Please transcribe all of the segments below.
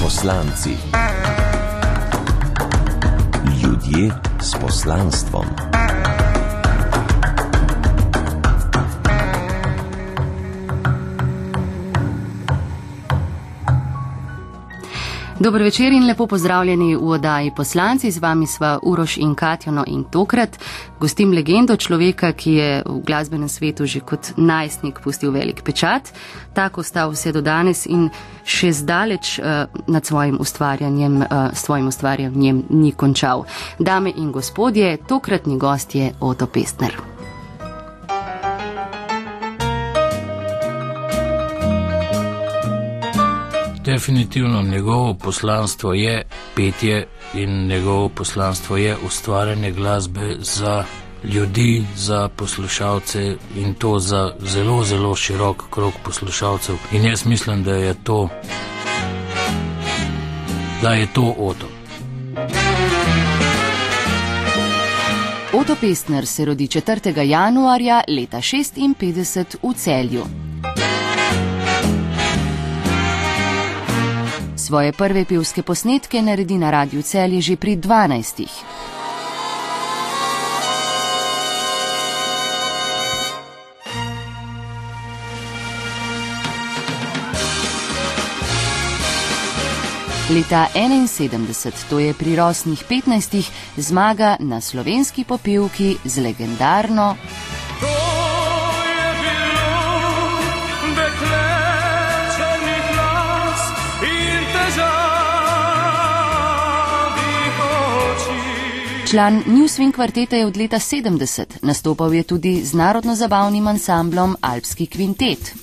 Poslanci. Ljudje s poslanstvom. Dobro večer in lepo pozdravljeni v oddaji poslanci. Z vami sva Uroš in Katjano in tokrat gostim legendo človeka, ki je v glasbenem svetu že kot najstnik pustil velik pečat. Tako ostal vse do danes in še zdaleč uh, nad svojim ustvarjanjem, uh, svojim ustvarjanjem ni končal. Dame in gospodje, tokratni gost je Oto Pestner. Definitivno njegovo poslanstvo je petje in njegovo poslanstvo je ustvarjanje glasbe za ljudi, za poslušalce in to za zelo, zelo širok krok poslušalcev. In jaz mislim, da je to, da je to Oto. Oto Pestner se rodi 4. januarja leta 56 v celju. Svoje prve pevske posnetke naredi na radiju celje že pri 12. Leta 71, to je pri rosnih 15, zmaga na slovenski popevki z legendarno Član New Swing kvarteta je od leta 70, nastopal je tudi z narodno-zabavnim ansamblom Alpski kvintet.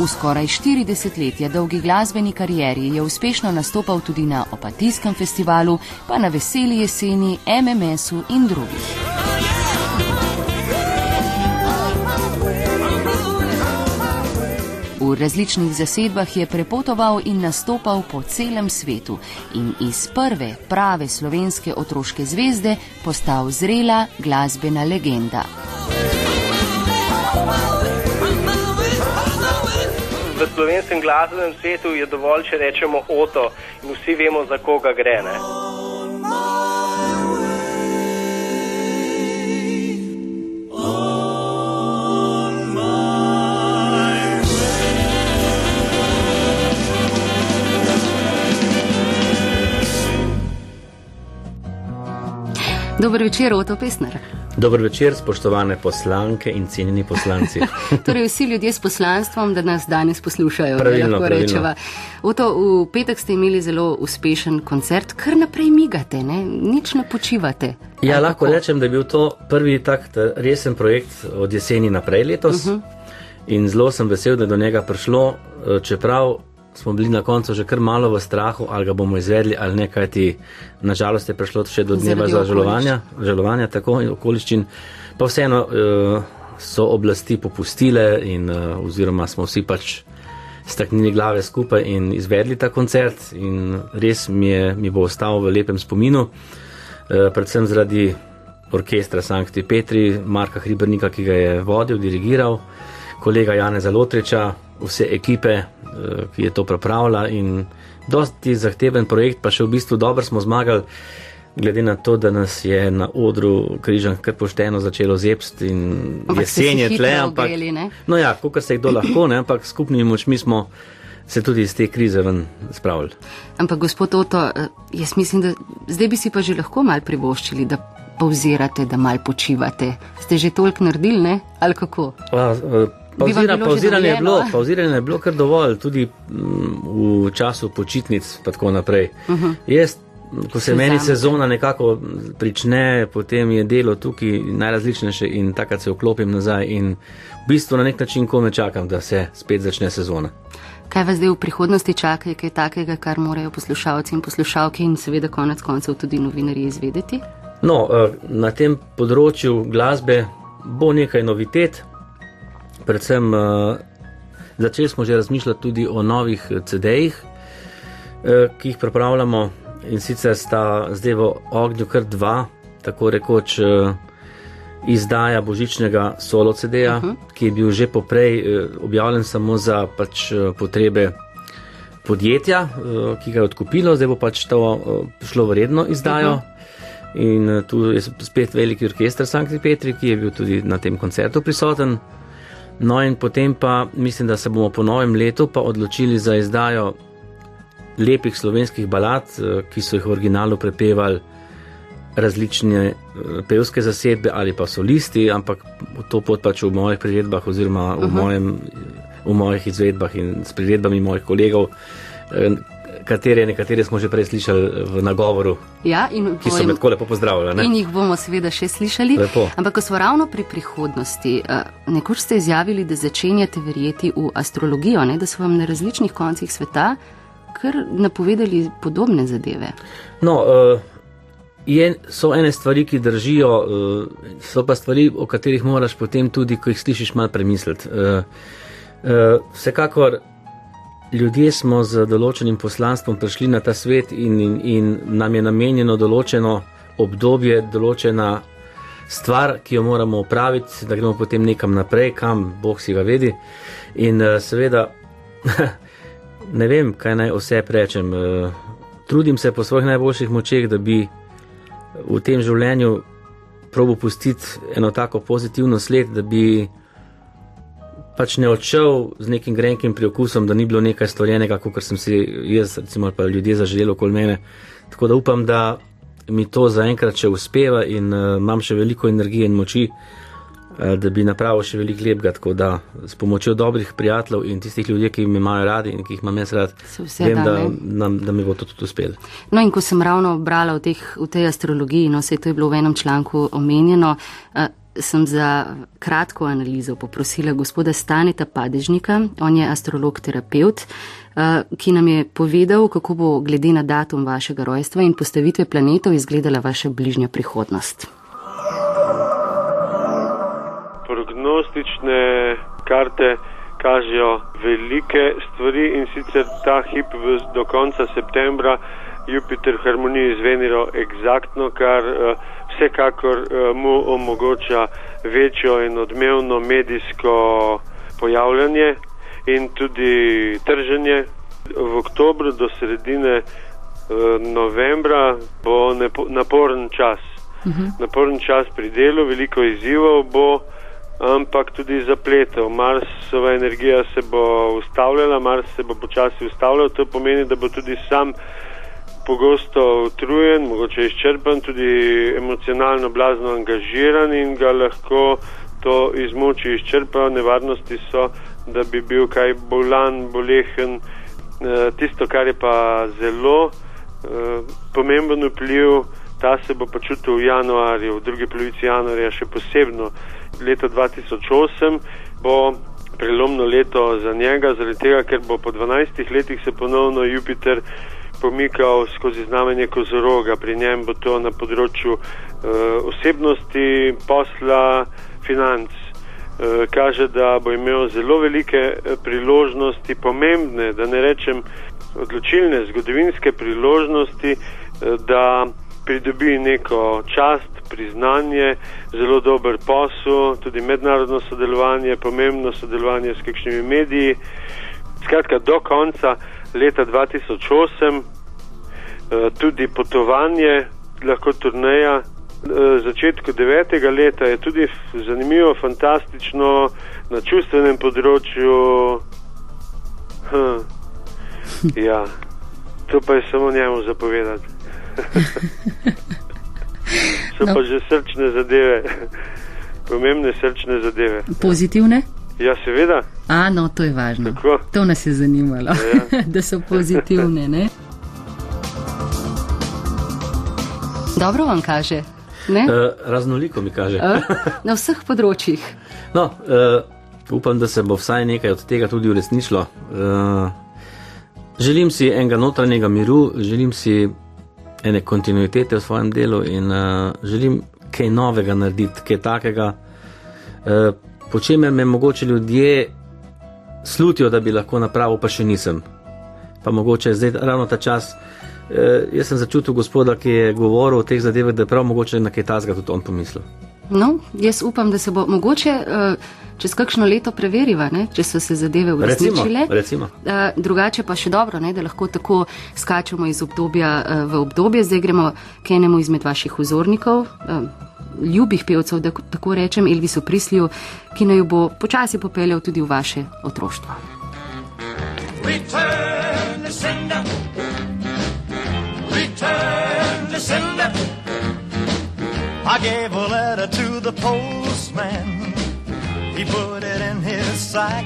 V skoraj 40 letja dolgi glasbeni karieri je uspešno nastopal tudi na Opatijskem festivalu, pa na Veseli jeseni, MMS-u in drugih. V različnih zasedbah je prepotoval in nastopal po celem svetu in iz prve prave slovenske otroške zvezde postal zrela glasbena legenda. V slovenskem glasbenem svetu je dovolj, če rečemo oto in vsi vemo, za koga gre. Ne? Dober večer, Oto Pesner. Dober večer, spoštovane poslanke in cenjeni poslanci. torej, vsi ljudje s poslanstvom, da nas danes poslušajo, pravilno, lahko pravilno. rečeva. Oto, v petek ste imeli zelo uspešen koncert, kar naprej migate, ne? nič ne počivate. Ja, Ali lahko kako? rečem, da je bil to prvi tak ta resen projekt od jeseni naprej letos. Uh -huh. In zelo sem vesel, da je do njega prišlo, eh, čeprav smo bili na koncu že kar malo v strahu, ali ga bomo izvedli ali ne, kajti nažalost je prišlo še do dneva za žalovanja, žalovanja tako in okoliščin. Pa vseeno eh, so oblasti popustile in eh, oziroma smo vsi pač staknili glave skupaj in izvedli ta koncert in res mi, je, mi bo ostal v lepem spominu, eh, predvsem zaradi orkestra Sankti Petri, Marka Hribernika, ki ga je vodil, dirigiral, kolega Jana Zalotriča, vse ekipe, eh, ki je to pripravila in dosti zahteven projekt, pa še v bistvu dobro smo zmagali. Glede na to, da nas je na odru križan kar pošteno začelo zepst in Ampak jesen se je tle, ampak. ogreli, ne? No ja, kot se kdo lahko, ne, ampak skupnimi močmi smo se tudi iz te krize ven spravili. Ampak, gospod Oto, eh, jaz mislim, da zdaj bi si pa že lahko mal privoščili, da pauzirate, da mal počivate. Ste že toliko naredili, ne? Ali kako? Pa, eh, Bi vam Pauzira, pauziranje, je bilo, pauziranje je bilo kar dovolj, tudi mm, v času počitnic, pa tako naprej. Uh Mhm. -huh. Jaz, ko se Se meni vzamete. sezona nekako prične, potem je delo tukaj najrazličnejše in takrat se vklopim nazaj in v bistvu na nek način kome čakam, da se spet začne sezona. Kaj vas zdaj v prihodnosti čaka, je kaj takega, kar morajo poslušalci in poslušalke in seveda konec koncev tudi novinarji izvedeti? No, eh, na tem področju glasbe bo nekaj novitet, predvsem eh, začeli smo že razmišljati tudi o novih CD-jih, eh, ki jih pripravljamo in sicer sta zdaj v ognju kar dva, tako rekoč, eh, izdaja božičnega solo CD-ja, uh -huh. ki je bil že poprej eh, objavljen samo za pač, eh, potrebe podjetja, eh, ki ga je odkupilo, zdaj bo pač to eh, šlo v redno izdajo. Uh -huh. In eh, tu je spet veliki orkester Sankt Petri, ki je bil tudi na tem koncertu prisoten. No, in potem pa mislim, da se bomo po novem letu pa odločili za izdajo lepih slovenskih balad, eh, ki so jih v originalu prepevali različne eh, pevske zasedbe ali pa solisti, ampak to pot pač v mojih priredbah oziroma v, -huh. mojem, v mojih izvedbah in s priredbami mojih kolegov, eh, katere nekatere smo že prej slišali v nagovoru, ja, ki so me tako lepo pozdravljali. In jih bomo seveda še slišali. Lepo. Ampak ko smo ravno pri prihodnosti, nekoč ste izjavili, da začenjate verjeti v astrologijo, ne? da so vam na različnih koncih sveta kar napovedali podobne zadeve. No, uh, je, so ene stvari, ki držijo, uh, so pa stvari, o katerih moraš potem tudi, ko jih slišiš, malo premisliti. Uh, uh, vsekakor ljudje smo z določenim poslanstvom prišli na ta svet in, in, in nam je namenjeno določeno obdobje, določena. Stvar, ki jo moramo opraviti, da gremo potem nekam naprej, kam Bog si ga vedi. In uh, seveda, ne vem, kaj naj vse rečem. Eh, trudim se po svojih najboljših močeh, da bi v tem življenju probo pustiti eno tako pozitivno sled, da bi pač ne odšel z nekim grenkim priokusom, da ni bilo nekaj storjenega, kot sem si jaz, recimo, pa ljudje zaželeli okoli mene. Tako da upam, da mi to zaenkrat še uspeva in uh, imam še veliko energije in moči, uh, da bi napravil še veliko lepega, tako da s pomočjo dobrih prijateljev in tistih ljudi, ki me imajo radi in ki jih imam jaz rad, vem, da, da, da mi bo to tudi uspelo. No in ko sem ravno brala v, teh, v tej astrologiji, no se je to je bilo v enem članku omenjeno, uh, sem za kratko analizo poprosila gospoda Staneta Padežnika, on je astrolog-terapeut, uh, ki nam je povedal, kako bo glede na datum vašega rojstva in postavitve planetov izgledala vaša bližnja prihodnost. prognostične karte kažejo velike stvari in sicer ta hip do konca septembra Jupiter v harmoniji z Venero egzaktno, kar uh, vsekakor uh, mu omogoča večjo in odmevno medijsko pojavljanje in tudi trženje. V oktobru do sredine uh, novembra bo naporen čas. Uh mhm. -huh. Naporen čas pri delu, veliko izzivov bo ampak tudi zapletel. Marsova energija se bo ustavljala, Mars se bo počasi ustavljal, to pomeni, da bo tudi sam pogosto utrujen, mogoče izčrpan, tudi emocionalno blazno angažiran in ga lahko to izmuči izčrpa. Nevarnosti so, da bi bil kaj bolan, bolehen. Eh, tisto, kar je pa zelo eh, pomemben vpliv, ta se bo počutil v januarju, v drugi polovici januarja še posebno leto 2008 bo prelomno leto za njega, zaradi tega, ker bo po 12 letih se ponovno Jupiter pomikal skozi znamenje kozoroga. Pri njem bo to na področju uh, osebnosti, posla, financ. Uh, kaže, da bo imel zelo velike uh, priložnosti, pomembne, da ne rečem odločilne zgodovinske priložnosti, uh, da pridobi neko čast, priznanje, zelo dober posel, tudi mednarodno sodelovanje, pomembno sodelovanje s kakšnimi mediji. Skratka, do konca leta 2008 eh, tudi potovanje, lahko turneja. Eh, začetku devetega leta je tudi zanimivo, fantastično na čustvenem področju. Hm. Ja, to pa je samo njemu zapovedati. so no. pa že srčne zadeve, pomembne srčne zadeve. Pozitivne? Ja, seveda. A, no, to je važno. Tako. To nas je zanimalo, ja. da so pozitivne. Ne? Dobro vam kaže. Uh, raznoliko mi kaže. Uh, na vseh področjih. No, uh, upam, da se bo vsaj nekaj od tega tudi uresničilo. Uh, želim si enega notranjega miru, želim si ene kontinuitete v svojem delu in uh, želim kaj novega narediti, kaj takega, uh, po čemer me mogoče ljudje slutijo, da bi lahko napravil, pa še nisem. Pa mogoče zdaj ravno ta čas. Uh, jaz sem začutil gospoda, ki je govoril o teh zadevah, da je prav mogoče na kaj tasga tudi on pomislil. No, jaz upam, da se bo mogoče uh, čez kakšno leto preveriva, ne, če so se zadeve uresničile. Recimo, recimo. Uh, drugače pa še dobro, ne, da lahko tako skačemo iz obdobja uh, v obdobje. Zdaj gremo k enemu izmed vaših vzornikov, uh, ljubih pevcev, da tako rečem, Elvisu Prisliju, ki naj jo bo počasi popeljal tudi v vaše otroštvo. Return the sender. Return the sender. I gave a letter to the postman. He put it in his sack.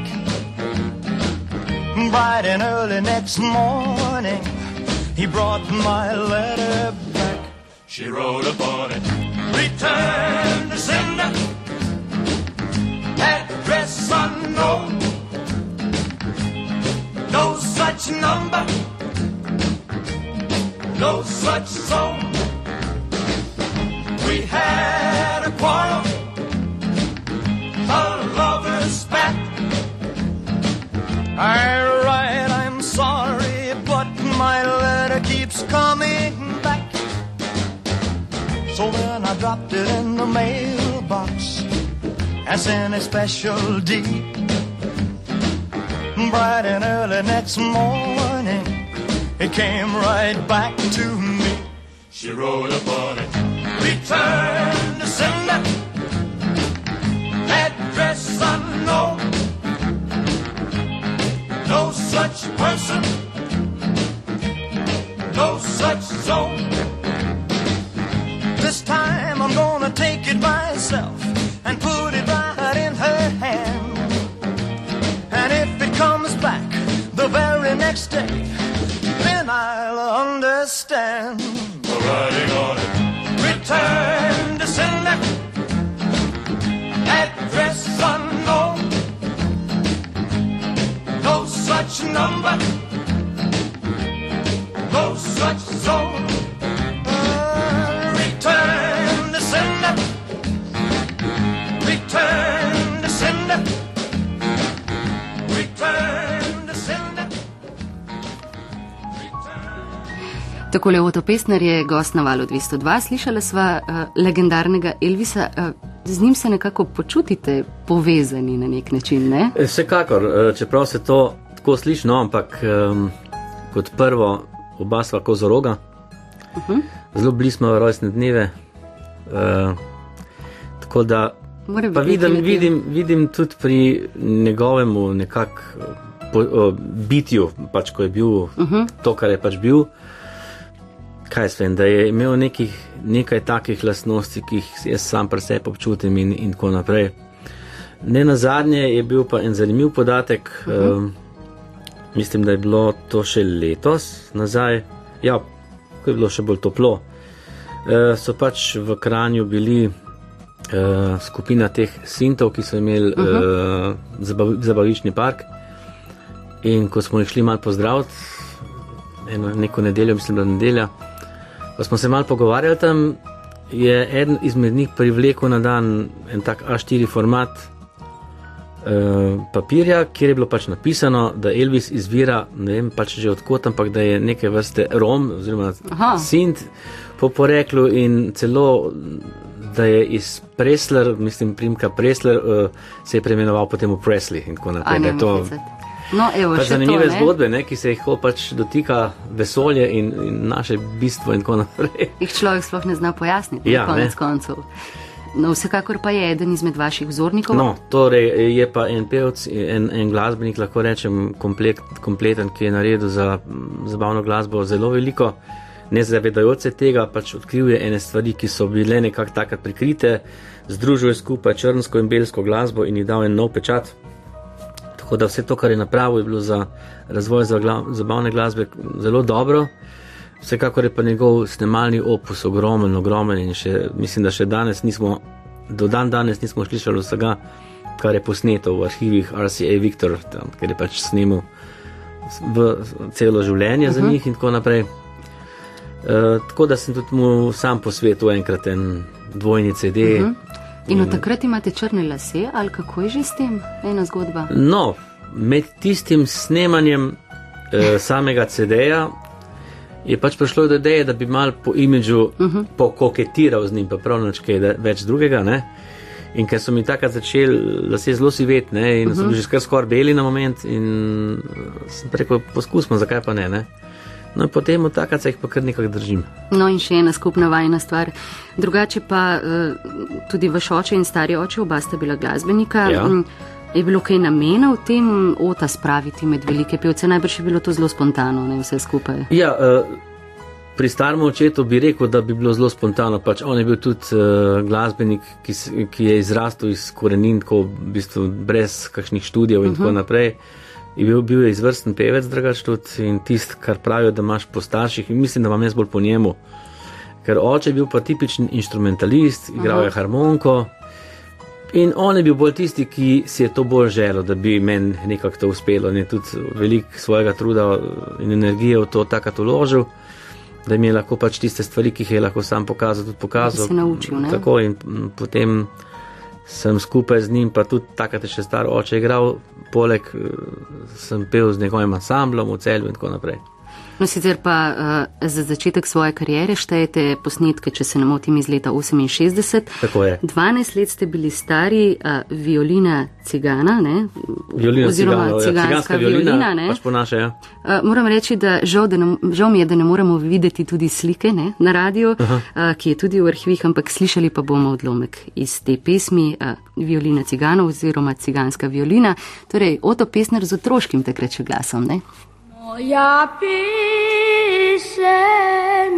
Bright and early next morning, he brought my letter back. She wrote upon it. Return the sender. Address unknown. No such number. No such zone. We had a quarrel. A lover's spat. I write, I'm sorry, but my letter keeps coming back. So then I dropped it in the mailbox as in a special deed. Bright and early next morning, it came right back to me. She wrote upon it, return the sender, address unknown. No such person, no such zone. This time I'm gonna take it myself and put it right in her hand. And if it comes back the very next day, Takole Oto Pestner je gost na valu 202. Slišala sva uh, legendarnega Elvisa. Uh, z njim se nekako počutite povezani na nek način, ne? E, Vsekakor, eh, čeprav se to tako sliši, no, ampak um, kot prvo, oba sva kozoroga, uh -huh. zelo blizu smo rojstne dneve. Uh, tako da pa vidim, vidim, vidim tudi pri njegovemu nekak po, o, bitju, pač ko je bil uh -huh. to, kar je pač bil. Kaj jaz vem, da je imel nekih, nekaj takih lastnosti, ki jih jaz sam pri sebi občutim, in, in tako naprej. Ne na zadnje je bil pa en zanimiv podatek, uh -huh. um, mislim, da je bilo to še letos nazaj, ja, ko je bilo še bolj toplo. Uh, so pač v Kranju bili uh, skupina teh sintov, ki so imeli uh -huh. uh, zabav, zabaviščni park. In ko smo jih šli malo pozdraviti, eno, neko nedeljo, mislim, da nedelja, pa smo se malo pogovarjali tam, je eden izmed njih privlekel na dan en tak A4 format uh, papirja, kjer je bilo pač napisano, da Elvis izvira, ne vem pač že odkot, ampak da je neke vrste Rom oziroma Aha. Sint po poreklu in celo. Da je iz Presler, mislim, primka Presler, uh, se je preimenoval potem v Presley in tako naprej. da je to. No, evo, pač zanimive to, ne? zgodbe, ne, ki se jih pač dotika vesolje in, in naše bistvo in tako naprej. Jih človek sploh ne zna pojasniti, Ja, konec ne. koncev. No, vsekakor pa je eden izmed vaših vzornikov. No, torej je pa en pevc, en, en glasbenik, lahko rečem, komplet, kompleten, ki je naredil za zabavno glasbo zelo veliko. Ne zavedajoč se tega, pač odkril je ene stvari, ki so bile nekako takrat prikrite, združil je skupaj črnsko in belsko glasbo in ji dal en nov pečat. Tako da vse to, kar je napravil, je bilo za razvoj zabavne glasbe zelo dobro. Vsekakor je pa njegov snemalni opus ogromen, ogromen in še, mislim, da še danes nismo, do dan danes nismo slišali vsega, kar je posneto v arhivih RCA Victor, tam, ker je pač snemal v celo življenje uh -huh. za njih in tako naprej. E, tako da sem tudi mu sam posvetil enkrat en dvojni CD. Uh -huh. In od takrat imate črne lase, ali kako je že s tem, ena zgodba? No, med tistim snemanjem eh, samega CD-ja je pač prišlo do ideje, da bi mal po imidžu uh -huh. pokoketiral z njim, pa prav nič kaj več drugega. Ne? In ker so mi takrat začeli, da se je zelo sivet, ne, in uh -huh. so bili že skoraj skor beli na moment, in eh, sem rekel, poskusimo, zakaj pa ne. ne? No, potem od takrat se jih pa kar nekako držim. No, in še ena skupna vajna stvar. Drugače pa eh, tudi vaš oče in stari oče, oba sta bila glasbenika. Ja. Mm, Je bilo kaj namena v tem ota spraviti med velike pevce? Najbrž je bilo to zelo spontano, ne vse skupaj. Ja, uh, pri starem očetu bi rekel, da bi bilo zelo spontano. Pač on je bil tudi uh, glasbenik, ki, ki je izrastel iz korenin, tako v bistvu brez kakšnih študijev in uh -huh. tako naprej. Je bil, bil je izvrsten pevec, drugač tudi in tisto, kar pravijo, da imaš po starših, in mislim, da imam jaz bolj po njemu. Ker oče je bil pa tipičen instrumentalist, igral je harmoniko. In on je bil bolj tisti, ki si je to bolj želel, da bi meni nekako to uspelo. In je tudi veliko svojega truda in energije v to takrat uložil, da mi je lahko pač tiste stvari, ki jih je lahko sam pokazal, tudi pokazal. se naučil, ne? Tako in potem sem skupaj z njim, pa tudi takrat je še star oče igral, poleg eh, sem pel z njegovim ansamblom v celju in tako naprej. No, sicer pa uh, za začetek svoje kariere štejete posnetke, če se ne motim, iz leta 68. Tako je. 12 let ste bili stari, uh, violina cigana, ne? Violina oziroma ciganov, ja, ciganska ciganska violina. violina, ne? pač po naše, ja. Uh, moram reči, da žal, da ne, žal mi je, da ne moremo videti tudi slike ne, na radiju, uh, ki je tudi v arhivih, ampak slišali pa bomo odlomek iz te pesmi uh, Violina ciganov oziroma ciganska violina. Torej, Oto Pesner z otroškim takrat še glasom. Ne? Moja pisem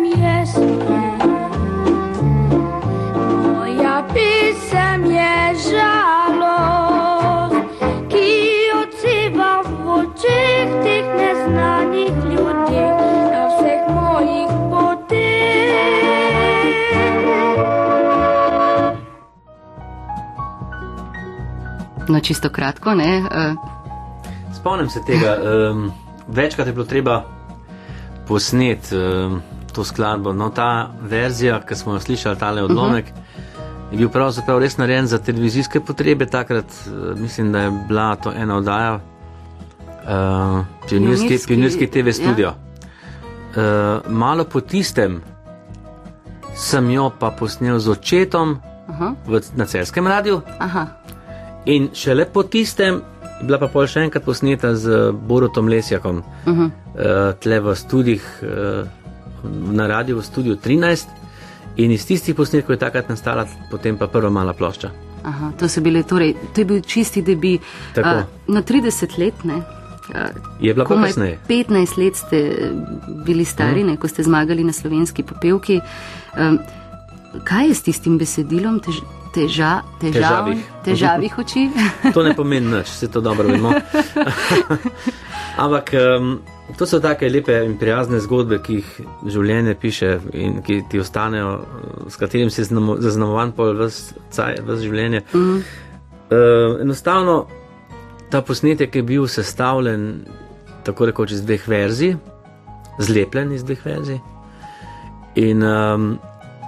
jest. Moja pisem je žalost, ki odziva v očeh teh neznanih ljudi na vseh mojih poteh. No, čisto kratko, ne? Uh, Spomnim se tega, um, večkrat je bilo treba posneti um, to skladbo. No, ta verzija, ki smo jo slišali, tale odlomek, uh -huh. je bil pravzaprav res narejen za televizijske potrebe. Takrat uh, mislim, da je bila to ena oddaja, uh, pionirski, Pionirski, pionirski TV ja. studio. Uh, malo po tistem sem jo pa posnel z očetom aha, v, na celskem radiju. aha. In šele po tistem bila pa pol še enkrat posneta z Borutom Lesjakom, uh -huh. uh, tle v studijih, uh, na radiju v studiu 13. In iz tistih posnetkov je takrat nastala potem pa prva mala plošča. Aha, to, so bile, torej, to je bil čisti debi. Tako. Uh, na 30 let, ne? Je bila pa kasneje. 15 let ste bili stari, ne, ko ste zmagali na slovenski popevki. Um, kaj je s tistim besedilom tež, teža, težav, Težavih. težavih oči? To ne pomeni nič, vse to dobro vemo. Ampak um, to so take lepe in prijazne zgodbe, ki jih življenje piše in ki ti ostanejo, s katerim si znamo- zaznamovan pol vse življenje. Mm. Uh, enostavno ta posnetek je bil sestavljen tako rekoč iz dveh verzij, zlepljen iz dveh verzij. In um,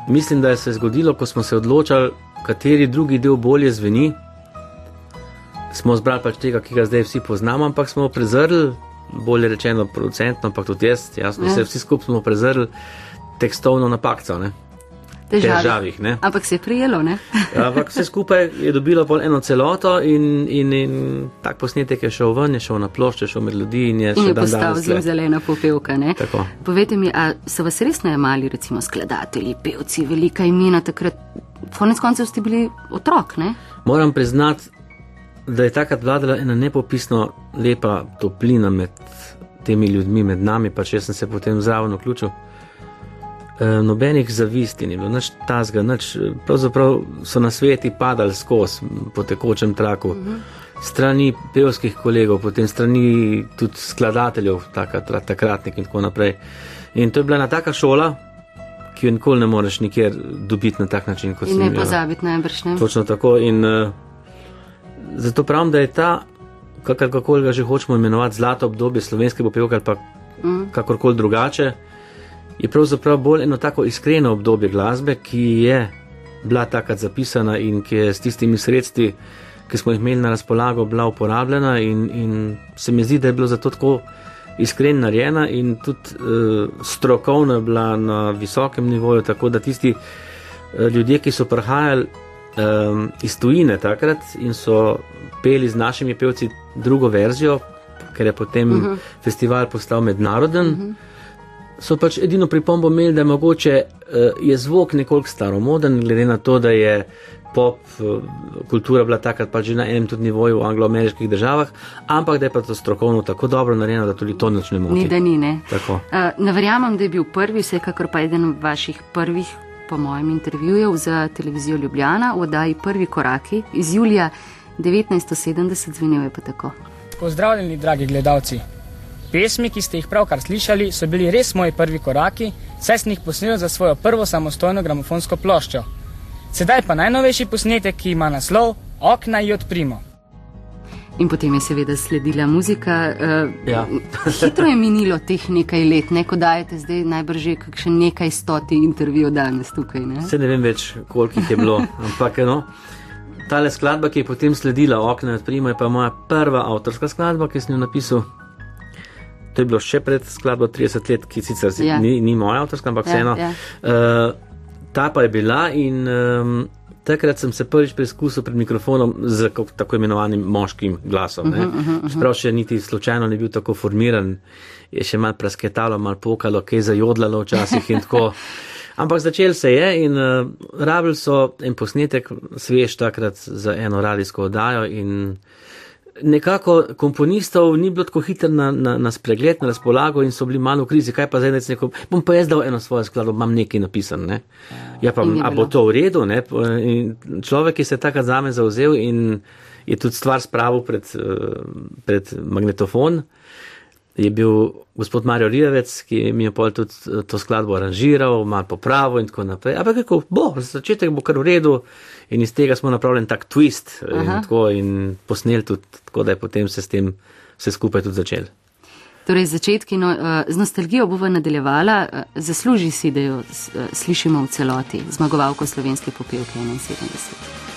mislim, da se je zgodilo, ko smo se odločali, kateri drugi del bolje zveni smo zbrali pač tega, ki ga zdaj vsi poznamo, ampak smo prezrli, bolje rečeno, producentno, ampak tudi jaz, jasno, Ja. ja. vsi skupaj smo prezrli tekstovno napakco, ne? Težavih, ne? Ampak se je prijelo, ne? Ampak vse skupaj je dobilo pol eno celoto in, in, in tak posnetek je šel ven, je šel na plošče, je šel med ljudi in je In še je dan postal zelo zelena popevka. Povejte mi, a so vas res najemali, recimo skladatelji, pevci, velika imena takrat? Konec koncev ste bili otrok, ne? Moram priznati, da je takrat vladala ena nepopisno lepa toplina med temi ljudmi, med nami, pa če sem se potem zraven vključil. E, nobenih zavisti ni bilo, nič tazga, nič, pravzaprav so na sveti padali skozi po tekočem traku. Strani pevskih kolegov, potem strani tudi skladateljev, takrat, takratnik in tako naprej. In to je bila ena taka šola, ki jo nikoli ne moreš nikjer dobiti na tak način, kot In sem ne jo. pozabiti najbrž, ne? Točno tako. In uh, zato pravim, da je ta, kakor kako ga že hočemo imenovati, zlato obdobje slovenske popevke ali pa Mm. kakorkoli drugače, je pravzaprav bolj eno tako iskreno obdobje glasbe, ki je bila takrat zapisana in ki je s tistimi sredstvi, ki smo jih imeli na razpolago, bila uporabljena. In, in se mi zdi, da je bilo zato tako iskren narejena in tudi uh, strokovno je bila na visokem nivoju, tako da tisti uh, ljudje, ki so prihajali um, iz tujine takrat in so peli z našimi pevci drugo verzijo, ker je potem uh -huh. festival postal mednaroden. Uh -huh. So pač edino pripombo imeli, da je mogoče uh, je zvok nekoliko staromoden, glede na to, da je pop uh, kultura bila takrat pač že na enem tudi nivoju v anglo-ameriških državah, ampak da je pa to strokovno tako dobro narejeno, da tudi to nič ne moti. Ni da ni, ne. Tako. Uh, ne verjamem, da je bil prvi, vsekakor pa eden vaših prvih, po mojem intervjuju za televizijo Ljubljana v oddaji Prvi koraki iz julija 1970 zvenel je pa tako. Pozdravljeni, dragi gledalci. Pesmi, ki ste jih pravkar slišali, so bili res moji prvi koraki, saj sem jih posnel za svojo prvo samostojno gramofonsko ploščo. Sedaj pa najnovejši posnetek, ki ima naslov Okna ji odprimo. In potem je seveda sledila muzika. Uh, Ja. hitro je minilo teh nekaj let, ne ko dajete zdaj najbrž že kakšen nekaj stoti intervjujev danes tukaj. Ne? Se ne vem več, koliko jih je bilo, ampak no. Tale skladba, ki je potem sledila, okna odprimo, je pa moja prva avtorska skladba, ki sem jo napisal. To je bilo še pred skladbo 30 let, ki sicer Ja. ni, ni moja avtorska, ampak Ja, vseeno. ja. Uh, ta pa je bila in um, takrat sem se prvič preizkusil pred mikrofonom z tako imenovanim moškim glasom. Uh -huh, uh -huh. Čeprav še niti slučajno ni bil tako formiran, je še mal prasketalo, mal pokalo, kaj zajodlalo včasih in tako. Ampak začel se je in uh, rabili so en posnetek, svež takrat za eno radijsko oddajo in nekako komponistov ni bilo tako hiter na, na, na spregled, na razpolago in so bili malo v krizi, kaj pa zdaj neko, bom pa jaz dal eno svojo skladbo, imam nekaj napisan, ne. Ja pa, In je a bo to v redu, ne, in človek, ki se je takrat zame zauzel in je tudi stvar spravil pred, eh, pred magnetofon, je bil gospod Mario Rijavec, ki mi je pol tudi eh, to skladbo aranžiral, malo popravil in tako naprej. Ampak rekel, bo, za začetek bo kar v redu in iz tega smo napravili tak twist eh, in, Aha. tako, in posneli tudi, tako da je potem se s tem vse skupaj tudi začel. Torej, začetki no, eh, z nostalgijo bova nadaljevala, eh, zasluži si, da jo eh, slišimo v celoti, zmagovalko slovenske popevke 71.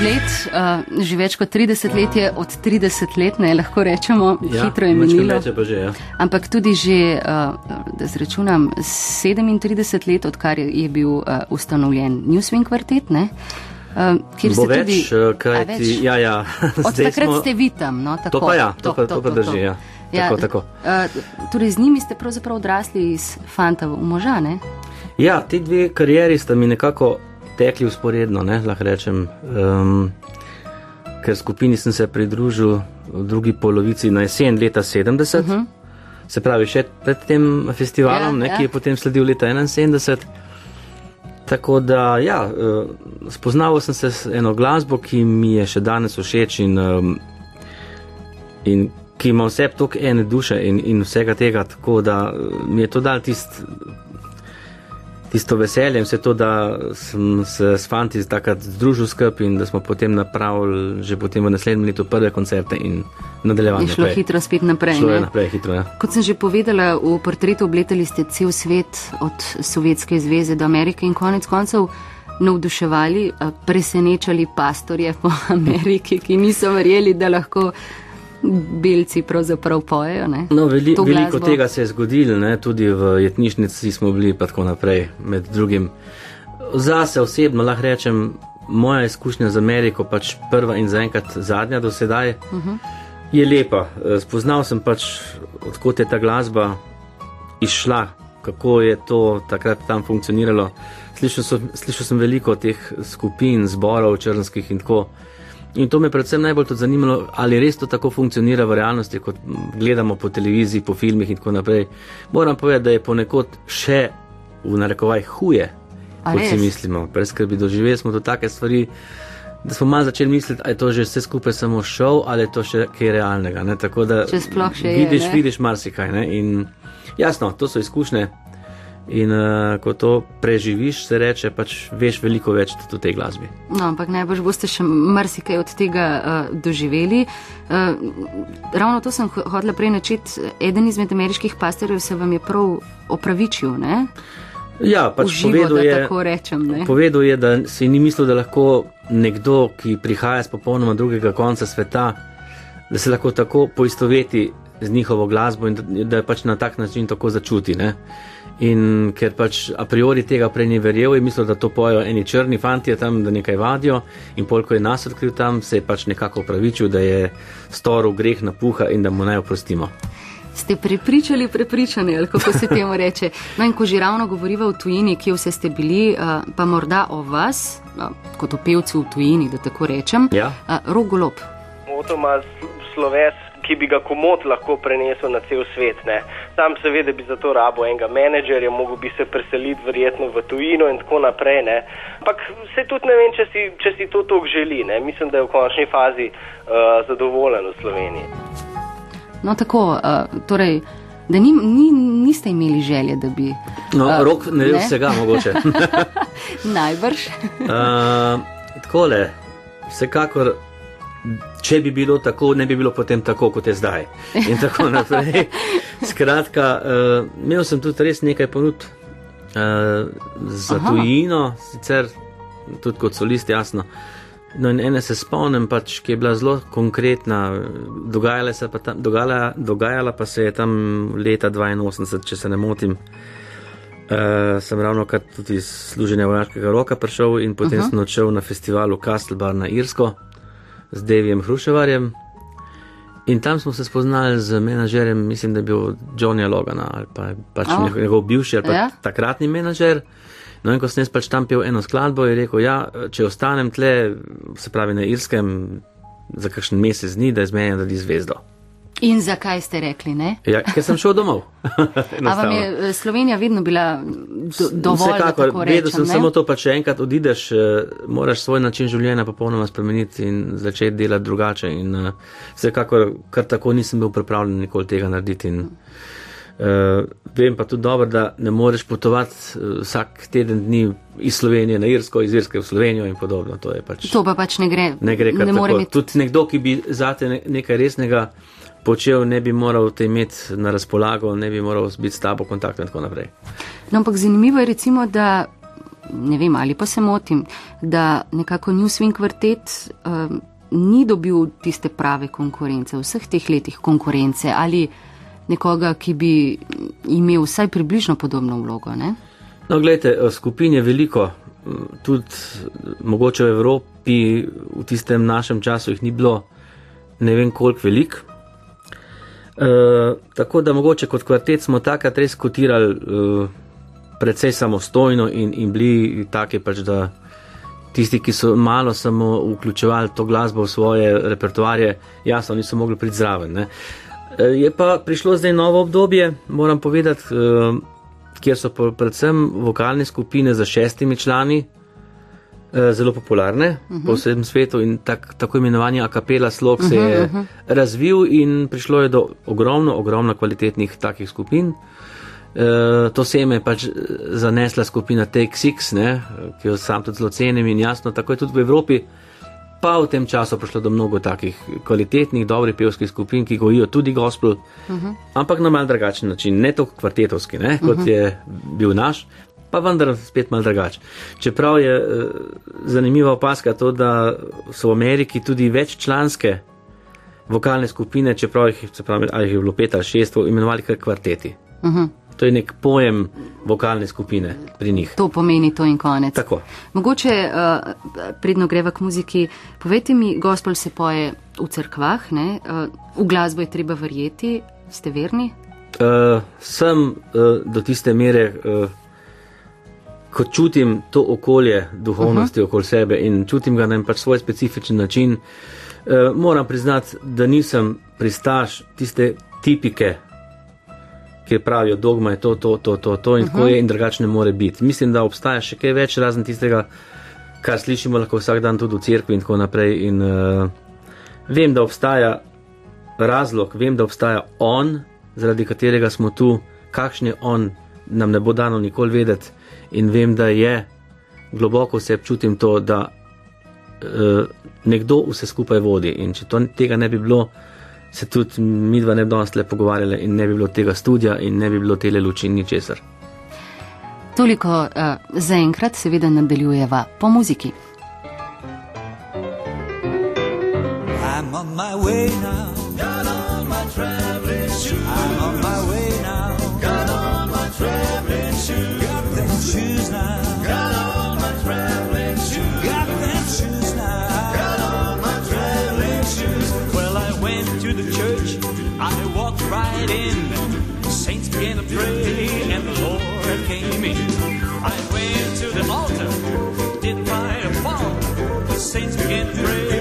let, uh, že več kot 30 let je od 30 let, ne lahko rečemo, Ja, hitro je minilo. že, ja. Ampak tudi že, uh, da zračunam, 37 let, odkar je, bil uh, ustanovljen Newswing kvartet, ne? Uh, kjer Bo več, tudi, kajti, več? ja, ja. Od takrat smo- ste vi tam, no, tako. To pa ja, to pa- to pa drži, ja. Tako, tako. Uh, torej, z njimi ste pravzaprav odrasli iz fanta v moža, ne? Ja, ti dve karieri sta mi nekako tekli usporedno, ne, lahko rečem. Um, ker skupini sem se pridružil v drugi polovici na jesen leta 70, uh -huh. se pravi še pred tem festivalom. Ja, ne, ja. ki je potem sledil leta 71. Tako da, ja, eh, spoznal sem se s eno glasbo, ki mi je še danes všeč in, um, in ki ima vse toliko ene duše in, in vsega tega, tako da eh, mi je to dal tist, tisto veselje in vse to, da sem se s fanti takrat združil skupaj in da smo potem napravili že potem v naslednjem letu prve koncerte in nadaljevanje. Je šlo naprej. hitro spet naprej. Šlo je ne? naprej hitro, ja. Kot sem že povedala, v portretu obletali ste cel svet od Sovjetske zveze do Amerike in konec koncev navduševali, presenečali pastorje po Ameriki, ki niso verjeli, da lahko belci pravzaprav pojejo. Ne? No, veli, veliko tega se je zgodilo, ne, tudi v jetnišnici smo bili pa tako naprej, med drugim. Zase osebno lahko rečem, moja izkušnja z Ameriko, pač prva in zaenkrat zadnja do sedaj, uh -huh. je lepa. Eh, Spoznal sem pač, odkot je ta glasba izšla, kako je to takrat tam funkcioniralo. Slišal sem, slišal sem veliko teh skupin, zborov črnskih in tako. In to me predvsem najbolj tudi zanimalo, ali res to tako funkcionira v realnosti, kot gledamo po televiziji, po filmih in tako naprej. Moram povedati, da je ponekod še v narekovaj huje, A kot si res? mislimo. Preskrbi doživeli smo do take stvari, da smo malo začeli misliti, ali je to že vse skupaj samo šov ali je to še kaj realnega. Ne? Tako da je, vidiš, ne? vidiš marsikaj. Ne? In jasno, to so izkušnje. In uh, ko to preživiš, se reče, pač veš veliko več tudi o tej glasbi. No, ampak najbrž boste še marsikaj od tega uh, doživeli. Uh, ravno to sem ho- hotela prej načeti. Eden izmed ameriških pastorjev se vam je prav opravičil, ne? Ja, pač Uživo, povedal da je, rečem. Ne? Povedal je, da si ni mislil, da lahko nekdo, ki prihaja z popolnoma drugega konca sveta, da se lahko tako poistoveti z njihovo glasbo in da, da je pač na tak način tako začuti. Ne? In ker pač a priori tega prej ni verjel, je mislil, da to pojejo eni črni fanti tam, da nekaj vadijo. In pol, ko je nas odkril tam, se je pač nekako upravičil, da je storil greh na puha in da mu naj oprostimo. Ste prepričali prepričani, ali kako se temu reče. No in ko že ravno govoriva o tujini, kje vse ste bili, uh, pa morda o vas, uh, kot o pevcu v tujini, da tako rečem. Ja. Uh, Rogolob. Oto ima sl- sloves, ki bi ga komod lahko prenesel na cel svet. Ne. Sam seveda bi za to rabo enega menedžerja, mogel bi se preseliti verjetno v tujino in tako naprej. Ne. Ampak se tudi ne vem, če si, če si to tako želi. Ne. Mislim, da je v končni fazi uh, zadovoljen v Sloveniji. No tako, uh, torej, da ni, ni, niste imeli želje, da bi. No, a, rok ne ve vsega, mogoče. Najbrž. Uh, takole, vsekakor, če bi bilo tako, ne bi bilo potem tako, kot je zdaj. In tako naprej. Skratka, uh, imel sem tudi res nekaj ponud uh, za Aha. Tujino, sicer tudi kot solist, jasno. No, in ene se spomnim, pač, ki je bila zelo konkretna, dogajala, se pa tam, dogajala, dogajala pa se je tam leta 82, če se ne motim. Uh, sem ravno kar tudi iz služenja vojaškega roka prišel in potem uh -huh. sem odšel na festivalu Castlebar na Irsko z Devijem Hruševarjem. In tam smo se spoznali z menedžerjem, mislim, da je bil Johnny Logana ali pa pač Oh. njegov bivši ali pa Ja. takratni menedžer. No, in ko sem jaz pač tam pil eno skladbo, je rekel, ja, če ostanem tle, se pravi na Irskem, za kakšen mesec dni, da izmenjam tudi zvezdo. In zakaj ste rekli ne? Ja, ker sem šel domov. A vam je eh, Slovenija vedno bila do, dovolj, Vsekakor, tako vedel rečem? sem ne? samo to, pa če enkrat odideš, eh, moraš svoj način življenja popolnoma spremeniti in začeti delati drugače. In, uh, vsekakor, kar tako nisem bil pripravljen nikoli tega narediti. In, uh, vem pa tudi dobro, da ne moreš potovati uh, vsak teden dni iz Slovenije na Irsko, iz Irske v Slovenijo in podobno. To, pač, To pa pač ne gre. ne gre kar ne tako. biti. Tudi nekdo, ki bi zate ne- nekaj resnega počel, ne bi moral te imeti na razpolago, ne bi moral biti s tabo v kontaktu in tako naprej. No, ampak zanimivo je recimo, da ne vem, ali pa se motim, da nekako New Swing kvartet um, ni dobil tiste prave konkurence, vseh teh letih konkurence ali nekoga, ki bi imel vsaj približno podobno vlogo. Ne? No, gledajte, skupin je veliko, tudi mogoče v Evropi v tistem našem času jih ni bilo ne vem koliko velik. E, tako da mogoče kot kvartet smo takrat res kotirali e, precej samostojno in, in bili take pač, da tisti, ki so malo samo vključevali to glasbo v svoje repertoarje, jasno niso mogli priti zraven. Ne. Je pa prišlo zdaj novo obdobje, moram povedati, kjer so predvsem vokalne skupine za šestimi člani zelo popularne uh -huh. po vsem svetu in tak, tako imenovani akapela slog se je uh -huh. razvil in prišlo je do ogromno, ogromno kvalitetnih takih skupin. E, to se je pač zanesla skupina Take Six, ne, ki jo sam tudi zelo cenim in jasno, tako je tudi v Evropi pa v tem času prišlo do mnogo takih kvalitetnih, dobrih pevskih skupin, ki gojijo tudi gospel, uh -huh. ampak na mal drugačen način, ne tako kvartetovski, ne, kot uh -huh. je bil naš, pa vendar spet mal drugačen. Čeprav je uh, zanimiva opaska to, da so v Ameriki tudi veččlanske vokalne skupine, čeprav jih, pravi, jih je bilo pet ali šest, imenovali kar kvarteti. Uh -huh. To je nek pojem vokalne skupine pri njih. To pomeni to in konec. Tako. Mogoče, uh, predno greva k muziki, povejte mi, gospel se poje v cerkvah, uh, v glasbo je treba verjeti, ste verni? Uh, sem uh, do tiste mere, uh, ko čutim to okolje duhovnosti uh -huh. okoli sebe in čutim ga na pač svoj specifičen način, uh, moram priznati, da nisem pristaš tiste tipike ki pravijo, dogma je to, to, to, to, to in -huh. tako je in drugačne more biti. Mislim, da obstaja še kaj več razen tistega, kar slišimo lahko vsak dan tudi v cerkvi in tako naprej. In, uh, vem, da obstaja razlog, vem, da obstaja on, zaradi katerega smo tu, kakšen je on, nam ne bo dano nikoli vedeti in vem, da je globoko vse občutim to, da uh, nekdo vse skupaj vodi in če to, tega ne bi bilo, se tudi mi dva ne bi danes le pogovarjali in ne bi bilo tega studia in ne bi bilo tele luči in ničesar. Toliko uh, zaenkrat, seveda nadaljujeva po muziki. I'm on my way now, got on my traveling shoes. I'm on my way shoes now, got on my traveling shoes. Got them shoes now, got on my traveling shoes. Well, I went to the church, I walked right in. The saints began to pray, and the Lord came in. I went to the altar, Did my a. The saints began to pray,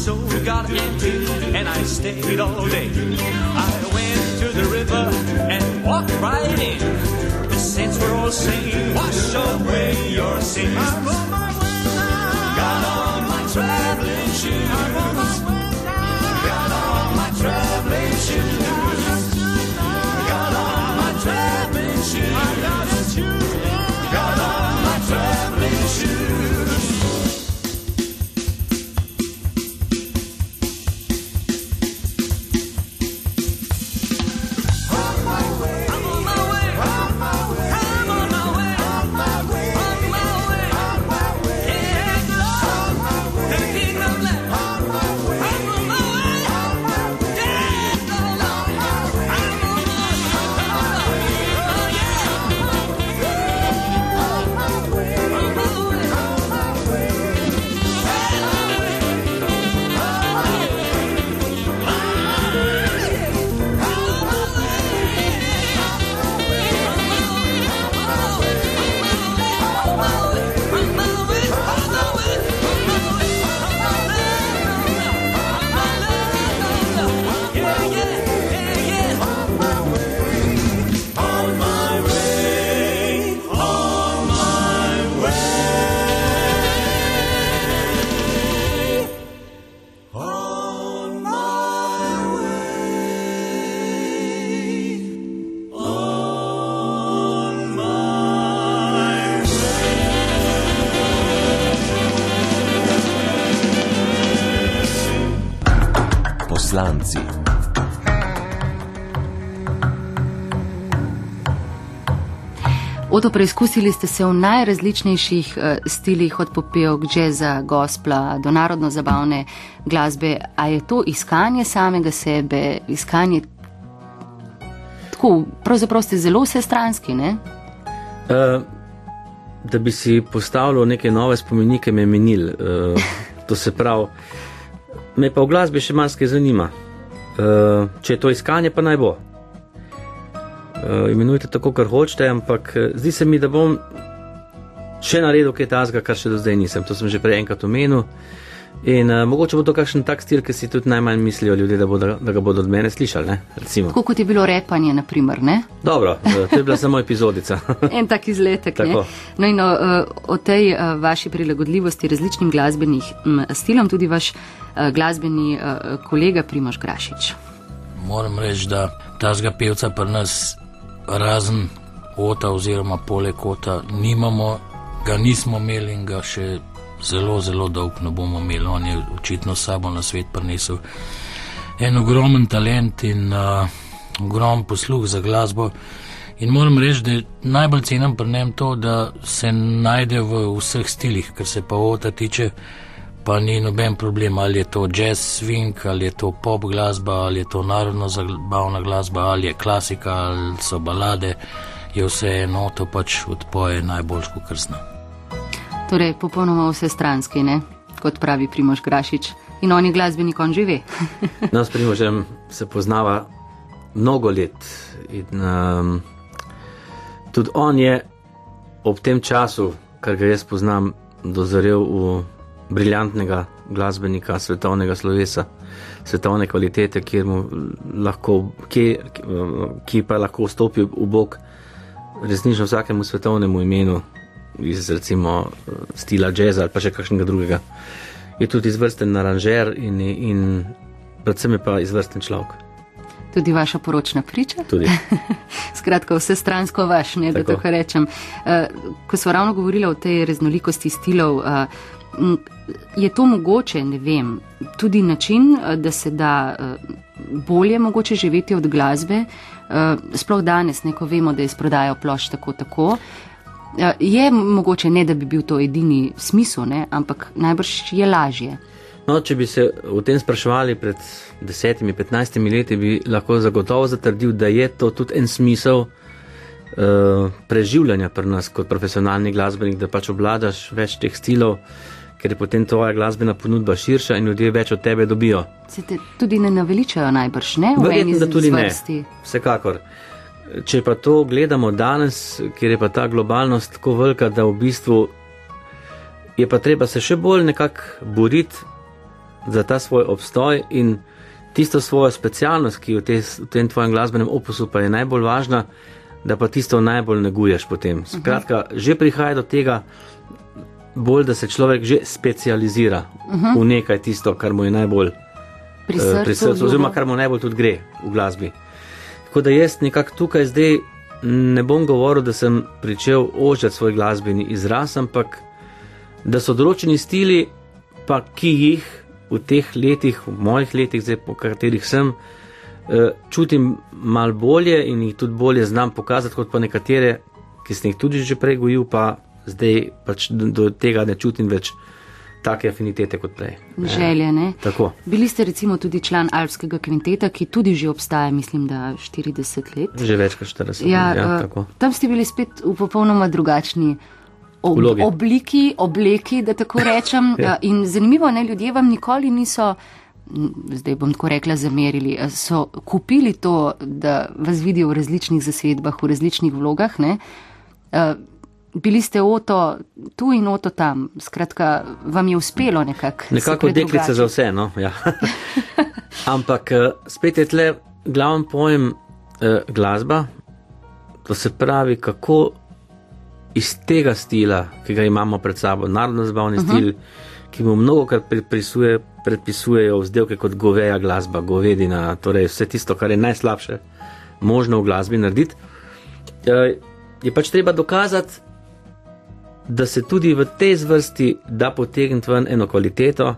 soul got empty, and I stayed all day. I went to the river and walked right in. The saints were all saying, Wash away your sins. I'm on my way now. Got on my traveling shoes. I'm on my way now. Got on my traveling shoes. Oto preizkusili ste se v najrazličnejših uh, stilih, od popevk, džeza, gospla do narodno zabavne glasbe. A je to iskanje samega sebe, iskanje tako, pravzaprav ste zelo vsestranski, ne? Uh, da bi si postavljal neke nove spomenike, me menil. Uh, to se pravi, me pa v glasbi še marsikaj zanima. Uh, če je to iskanje, pa naj bo. Uh, imenujte tako, kar hočete, ampak zdi se mi, da bom še naredil kaj tazga, kar še do zdaj nisem. To sem že prej enkrat omenil. In uh, mogoče bo to kakšen tak stil, ki si tudi najmanj mislijo ljudje, da, bodo, da ga bodo od mene slišali. Ne? Tako kot je bilo repanje, naprimer. Ne? Dobro, to je bila samo epizodica. en tak izletek. No in uh, o tej vaši prilagodljivosti različnim glasbenim stilom tudi vaš glasbeni kolega Primož Grašič. Moram reči, da ta zga pevca pri nas razen ota oziroma poleg ota nimamo, ga nismo imeli in ga še zelo, zelo dolg ne bomo imeli. On je očitno sabo na svet prinesel en ogromen talent in uh, ogromen posluh za glasbo. In moram reči, da najbolj cenim pri njem to, da se najde v vseh stilih, kar se pa ota tiče, pa ni noben problem, ali je to jazz swing, ali je to pop glasba, ali je to narodno zabavna glasba, ali je klasika, ali so balade, je vse eno, to pač odpoje najbolj skokrsno. Torej, popolnoma vse stranski, ne? kot pravi Primož Grašič. In on je glasbenik, on živi. no, s Primožem se poznava mnogo let. In, um, tudi on je ob tem času, kar ga jaz poznam, dozorel v briljantnega glasbenika svetovnega slovesa, svetovne kvalitete, lahko, ki, ki pa lahko vstopi v bok resnično vsakemu svetovnemu imenu iz recimo stila jazza ali pa še kakšnega drugega. Je tudi izvrsten naranžer in, in predvsem je pa izvrsten človek. Tudi vaša poročna priča? Tudi. Skratka, vse stransko vaš, ne, da tako rečem. Uh, ko smo ravno govorili o tej raznolikosti stilov, uh, je to mogoče, ne vem, tudi način, da se da uh, bolje mogoče živeti od glasbe, uh, sploh danes, neko vemo, da izprodajo plošč tako tako. Je mogoče ne, da bi bil to edini smisel, ne? ampak najbrž je lažje. No, če bi se o tem spraševali pred desetimi, petnajstimi leti, bi lahko zagotovo zatrdil, da je to tudi en smisel uh, preživljanja pri nas kot profesionalni glasbenik, da pač obladaš več teh stilov, ker je potem tvoja glasbena ponudba širša in ljudje več od tebe dobijo. Se te tudi ne naveličajo najbrž, ne? Verjetno, da tudi ne. Vsekakor. Če pa to gledamo danes, kjer je pa ta globalnost tako velika, da v bistvu je pa treba se še bolj nekako boriti za ta svoj obstoj in tisto svojo specialnost, ki v, te, v tem tvojem glasbenem opusu pa je najbolj važna, da pa tisto najbolj neguješ potem. Mhm. Skratka, že prihaja do tega, bolj, da se človek že specializira uh mhm. -huh. v nekaj tisto, kar mu je najbolj pri srcu, uh, pri srcu oziroma kar mu najbolj tudi gre v glasbi. Tako da jaz nekako tukaj zdaj ne bom govoril, da sem pričel ožati svoj glasbeni izraz, ampak da so določeni stili, pa ki jih v teh letih, v mojih letih, zdaj po katerih sem, eh, čutim mal bolje in jih tudi bolje znam pokazati, kot pa nekatere, ki sem jih tudi že prej gojil, pa zdaj pač do tega ne čutim več take afinitete kot prej. Želje, ne? Tako. Bili ste recimo tudi član Alpskega kvinteta, ki tudi že obstaja, mislim, da 40 let. Že več kot 40 ja, let. Ja, uh, tam ste bili spet v popolnoma drugačni ob obliki, obleki, da tako rečem. ja. In zanimivo, ne, ljudje vam nikoli niso. Zdaj bom tako rekla, zamerili. So kupili to, da vas vidijo v različnih zasedbah, v različnih vlogah. Ne? Bili ste oto tu in oto tam, skratka, vam je uspelo nekako. Nekako deklice za vse, no. Ja. Ampak eh, spet je tle glavni pojem eh, glasba, to se pravi, kako iz tega stila, ki ga imamo pred sabo, narodno-zabavni uh mhm. -huh. stil, ki mu mnogo kar predpisuje, predpisujejo vzdelke kot goveja glasba, govedina, torej vse tisto, kar je najslabše možno v glasbi narediti. Eh, je pač treba dokazati, da se tudi v tej zvrsti da potegniti ven eno kvaliteto,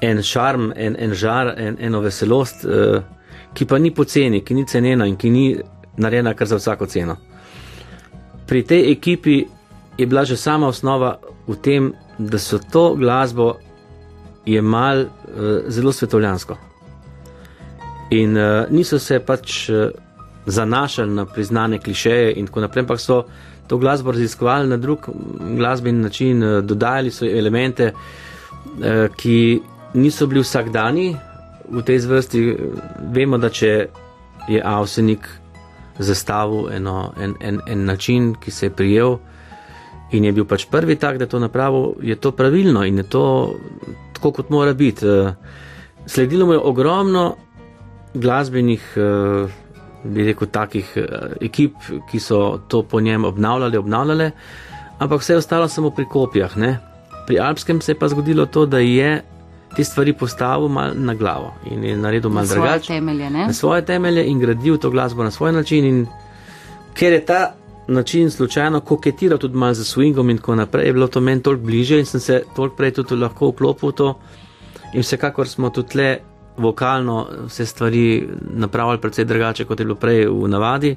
en šarm, en, en žar, en, eno veselost, uh, ki pa ni poceni, ki ni cenjena in ki ni narejena kar za vsako ceno. Pri tej ekipi je bila že sama osnova v tem, da so to glasbo jemali uh, zelo svetovljansko. In uh, niso se pač uh, zanašali na priznane klišeje in tako naprej, ampak so to glasbo raziskovali na drug glasbeni način, uh, dodajali so elemente, uh, ki niso bili vsakdani v tej zvrsti. Vemo, da če je Avsenik zastavil eno, en, en, en način, ki se je prijel in je bil pač prvi tak, da je to napravil, je to pravilno in je to tako, kot mora biti. Sledilo mu je ogromno glasbenih, bi rekel, takih ekip, ki so to po njem obnavljali, obnavljali, ampak vse ostalo samo pri kopijah. Ne? Pri Alpskem se je pa zgodilo to, da je te stvari postavil mal na glavo in je naredil mal drugače. Na svoje temelje in gradil to glasbo na svoj način. In ker je ta način slučajno koketiral tudi mal za swingom in tako naprej, je bilo to meni toliko bliže in sem se toliko prej tudi lahko vklopil v to. In vsekakor smo tudi le vokalno vse stvari napravili precej drugače, kot je bilo prej v navadi.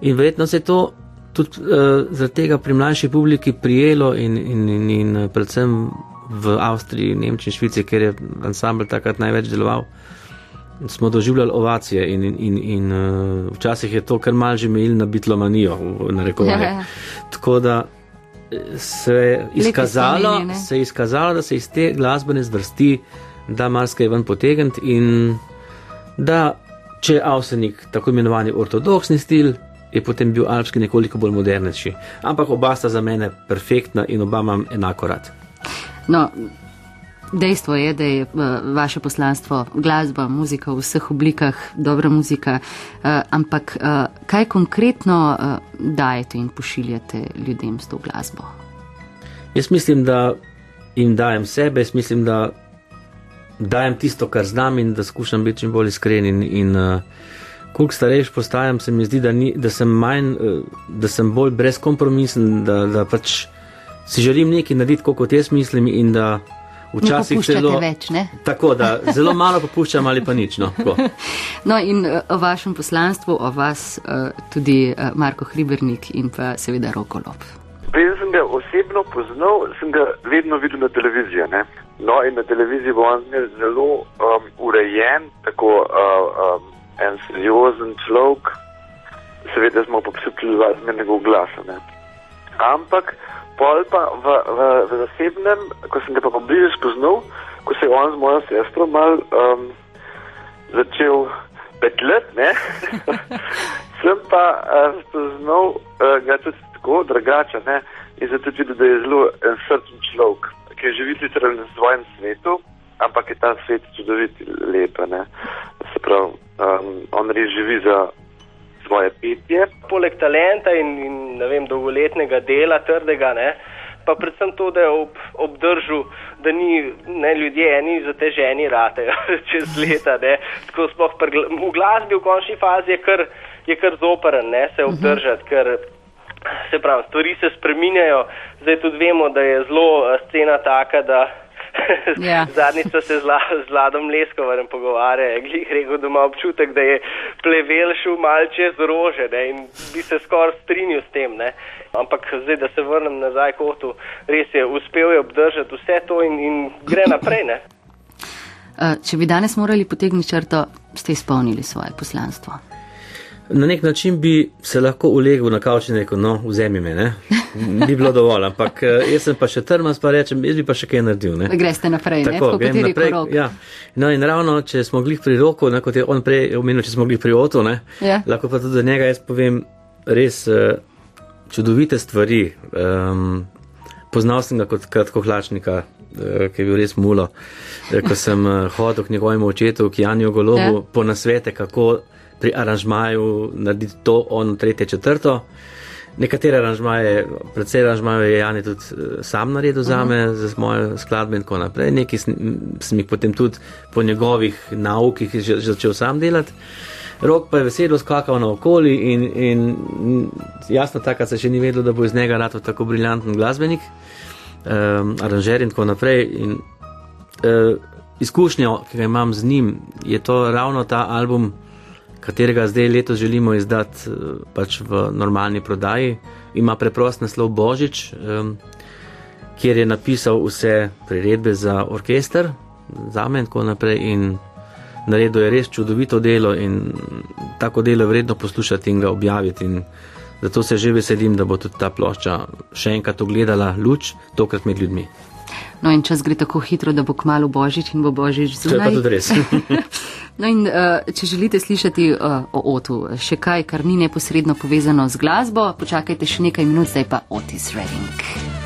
In verjetno se je to tudi uh, zaradi tega pri mlajši publiki prijelo in, in, in, in predvsem v Avstriji, Nemčiji, Švici, kjer je ansambl takrat največ deloval, smo doživljali ovacije in, in, in, in uh, včasih je to kar mal že imel na bitlomanijo, na rekovanje. Ja, ja. Tako da se je, izkazalo, se je izkazalo, da se iz te glasbene zvrsti da marsikaj ven potegniti in da če je Avsenik tako imenovani ortodoksni stil, je potem bil alpski nekoliko bolj modernejši. Ampak oba sta za mene perfektna in oba imam enako rad. No, dejstvo je, da je uh, vaše poslanstvo glasba, muzika v vseh oblikah, dobra muzika, uh, ampak uh, kaj konkretno dajete in pošiljate ljudem s to glasbo? Jaz mislim, da jim dajem sebe, jaz mislim, da dajem tisto, kar znam in da skušam biti čim bolj iskren. In, in uh, koliko starejši postajam, se mi zdi, da, ni, da, sem, manj, uh, da sem bolj brezkompromisen, da, da pač si želim nekaj narediti, kot jaz mislim, in da včasih celo več. Ne? Tako da zelo malo popuščam ali pa nič. No, no in uh, o vašem poslanstvu, o vas tudi Marko Hribernik in pa seveda Rokolop. Preden sem ga osebno poznal, sem ga vedno videl na televiziji. Ne? No, in na televiziji bo on zelo um, urejen, tako uh, um, en seriozen človek. Seveda smo pa občutili zmernega glasa. Ne? Ampak pol pa v, v, v zasebnem, ko sem ga pa bliže spoznal, ko se je on z mojo sestro mal um, začel petlet, sem pa uh, spoznal uh, ga tudi tako drugače ne? in zato tudi, da je zelo en srčen človek, ki živi sicer v svojem svetu, ampak je ta svet čudovit, lep. Se pravi, um, on res živi za svoje petje. Poleg talenta in, in vem, dolgoletnega dela, trdega, ne, pa predvsem to, da je ob, obdržal, da ni ne, ljudje eni zateženi rate čez leta. Ne. Tako sploh v glasbi v končni fazi je kar, je kar zoperen ne, se obdržati, ker se pravi, stvari se spreminjajo. Zdaj tudi vemo, da je zelo scena taka, da Ja. Zadnjič so se z, la, z Ladom Leskovarjem pogovarjali, glih rekel, da ima občutek, da je plevel šel malce z rože ne, in bi se skoraj strinil s tem. Ne. Ampak zdaj, da se vrnem nazaj k otu, res je, uspel je obdržati vse to in, in gre naprej. Ne. Eh, če bi danes morali potegniti črto, ste izpolnili svoje poslanstvo. Na nek način bi se lahko ulegel na kavč in rekel, no, vzemi me, ne? bi bilo dovolj, ampak eh, jaz sem pa še trmas, pa rečem, jaz bi pa še kaj naredil. Ne? Greste naprej, Tako, ne? grem naprej. Ja. No in ravno, če smo glih pri roku, ne, kot je on prej omenil, če smo glih pri otu, ne, ja. lahko pa tudi za njega jaz povem res uh, čudovite stvari. Um, poznal sem ga kot kratkohlačnika, uh, ki je bil res mulo, ko sem uh, hodil k njegovemu očetu, k Janju Golobu, ja. po nasvete, kako pri aranžmaju narediti to, ono, tretje, četrto. Nekatere aranžmaje, predvsej aranžmaje je Jani tudi eh, sam naredil za me, uh -huh. za moje skladbe in tako naprej. Nekaj sem jih potem tudi po njegovih naukih začel sam delati. Rok pa je veselo skakal na okoli in, in jasno, takrat se še ni vedelo, da bo iz njega rado tako briljanten glasbenik, um, aranžer in tako naprej. In, uh, izkušnjo, ki ga imam z njim, je to ravno ta album, katerega zdaj letos želimo izdati eh, pač v normalni prodaji. Ima preprost naslov Božič, um, kjer je napisal vse priredbe za orkester, za me in tako naprej. In naredil je res čudovito delo in tako delo je vredno poslušati in ga objaviti. In zato se že veselim, da bo tudi ta plošča še enkrat ogledala luč, tokrat med ljudmi. No in čas gre tako hitro, da bo kmalo božič in bo božič To je pa zunaj. tudi res. No in uh, če želite slišati uh, o Otu, še kaj, kar ni neposredno povezano z glasbo, počakajte še nekaj minut, zdaj pa Otis Redding.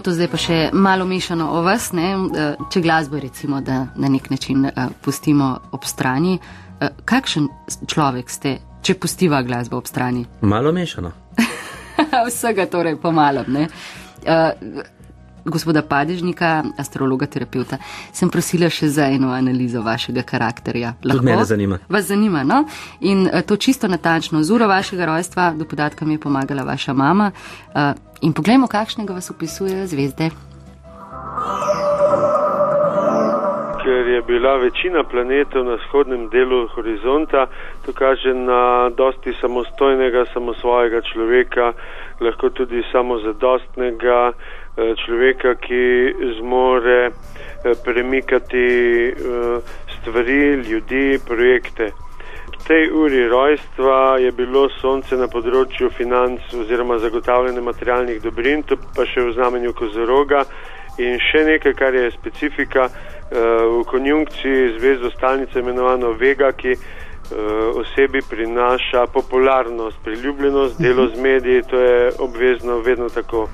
To. Zdaj pa še malo mešano o vas, ne? Eh, če glasbo recimo, da na nek način uh, pustimo ob strani. Uh, kakšen človek ste, če pustiva glasbo ob strani? Malo mešano. Vsega torej pomalo. Uh, gospoda Padežnika, astrologa, terapeuta, sem prosila še za eno analizo vašega karakterja. Tudi mene zanima. Vas zanima, no? In to čisto natančno, z uro vašega rojstva do podatka mi je pomagala vaša mama. In poglejmo, kakšnega vas opisujejo zvezde. ker je bila večina planetov na vzhodnem delu horizonta, to kaže na dosti samostojnega, samosvojega človeka, lahko tudi samozadostnega eh, človeka, ki zmore eh, premikati eh, stvari, ljudi, projekte. Tej uri rojstva je bilo sonce na področju financ oziroma zagotavljanja materialnih dobrin, to pa še v znamenju kozoroga in še nekaj, kar je specifika eh, v konjunkciji zvezdo stalnice imenovano Vega, ki eh, osebi prinaša popularnost, priljubljenost, delo z mediji, to je obvezno vedno tako.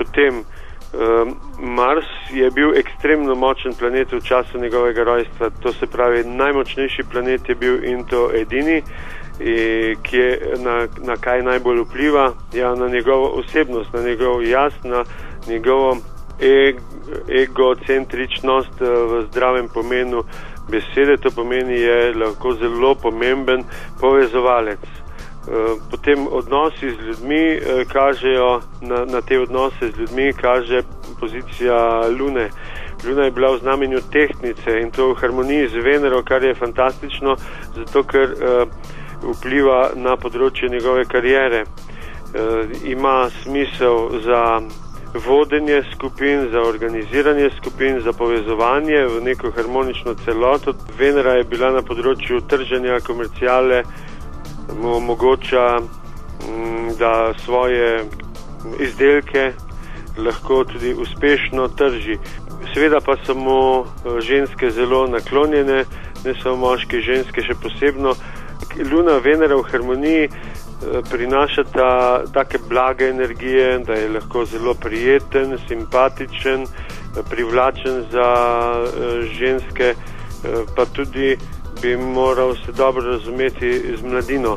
Potem eh, Mars je bil ekstremno močen planet v času njegovega rojstva, to se pravi najmočnejši planet je bil in to edini, eh, ki je na, na kaj najbolj vpliva, ja, na njegovo osebnost, na njegov jaz, na njegovo eg, egocentričnost eh, v zdravem pomenu besede, to pomeni, je lahko zelo pomemben povezovalec. Eh, Potem odnosi z ljudmi eh, kažejo, na, na te odnose z ljudmi kaže pozicija Lune. Luna je bila v znamenju tehnice in to v harmoniji z Venero, kar je fantastično, zato ker uh, vpliva na področje njegove karijere. Uh, ima smisel za vodenje skupin, za organiziranje skupin, za povezovanje v neko harmonično celoto. Venera je bila na področju trženja komercijale, mu omogoča, mm, da svoje izdelke lahko tudi uspešno trži. Seveda pa so mu eh, ženske zelo naklonjene, ne samo moški, ženske še posebno. Luna, Venera v harmoniji eh, prinašata take blage energije, da je lahko zelo prijeten, simpatičen, eh, privlačen za ženske, pa tudi bi moral se dobro razumeti z mladino.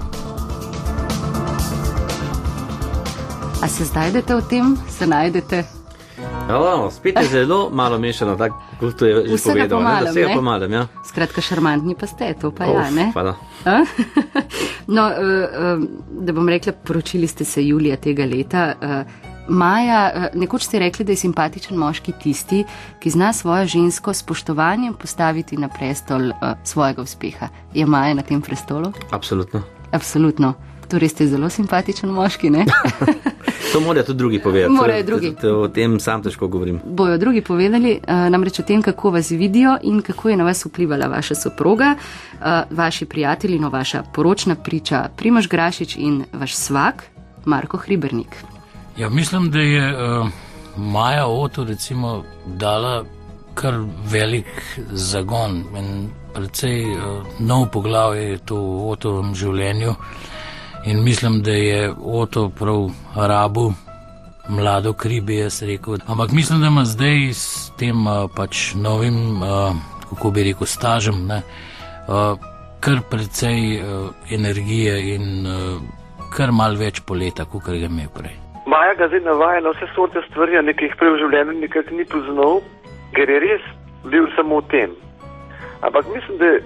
A se znajdete v tem, se najdete? Ja, spet je zelo malo mešano, tako kot je že Vsega povedal. pomalem, ne, da Vsega pomalem, ja. Skratka, šarmantni pa ste, to pa ja, Uf, ne? hvala. A? No, eh, eh, da bom rekla, poročili ste se julija tega leta. Maja, eh, nekoč ste rekli, da je simpatičen moški tisti, ki zna svojo žensko spoštovanjem postaviti na prestol eh, svojega uspeha. Je Maja na tem prestolu? Absolutno. Absolutno. Torej ste zelo simpatičen moški, ne? To morajo tudi drugi povedati. Morajo drugi. T- t- O tem sam težko govorim. Bojo drugi povedali, eh, namreč o tem, kako vas vidijo in kako je na vas vplivala vaša soproga, eh, vaši prijatelji, no vaša poročna priča Primož Grašič in vaš svak Marko Hribernik. Ja, mislim, da je uh, Maja Oto recimo dala kar velik zagon in precej uh, nov poglavje je to v Otovem življenju. In mislim, da je Oto prav rabu mlado kri, bi jaz rekel. Ampak mislim, da ima zdaj s tem uh, pač novim, uh, kako bi rekel, stažem, ne, uh, kar precej uh, energije in uh, kar mal več poleta, kot ga je imel prej. Maja ga zdaj navaja na vse sorte stvari, nekaj jih prej v življenju nikak ni poznal, ker je res bil samo v tem. Ampak mislim, da je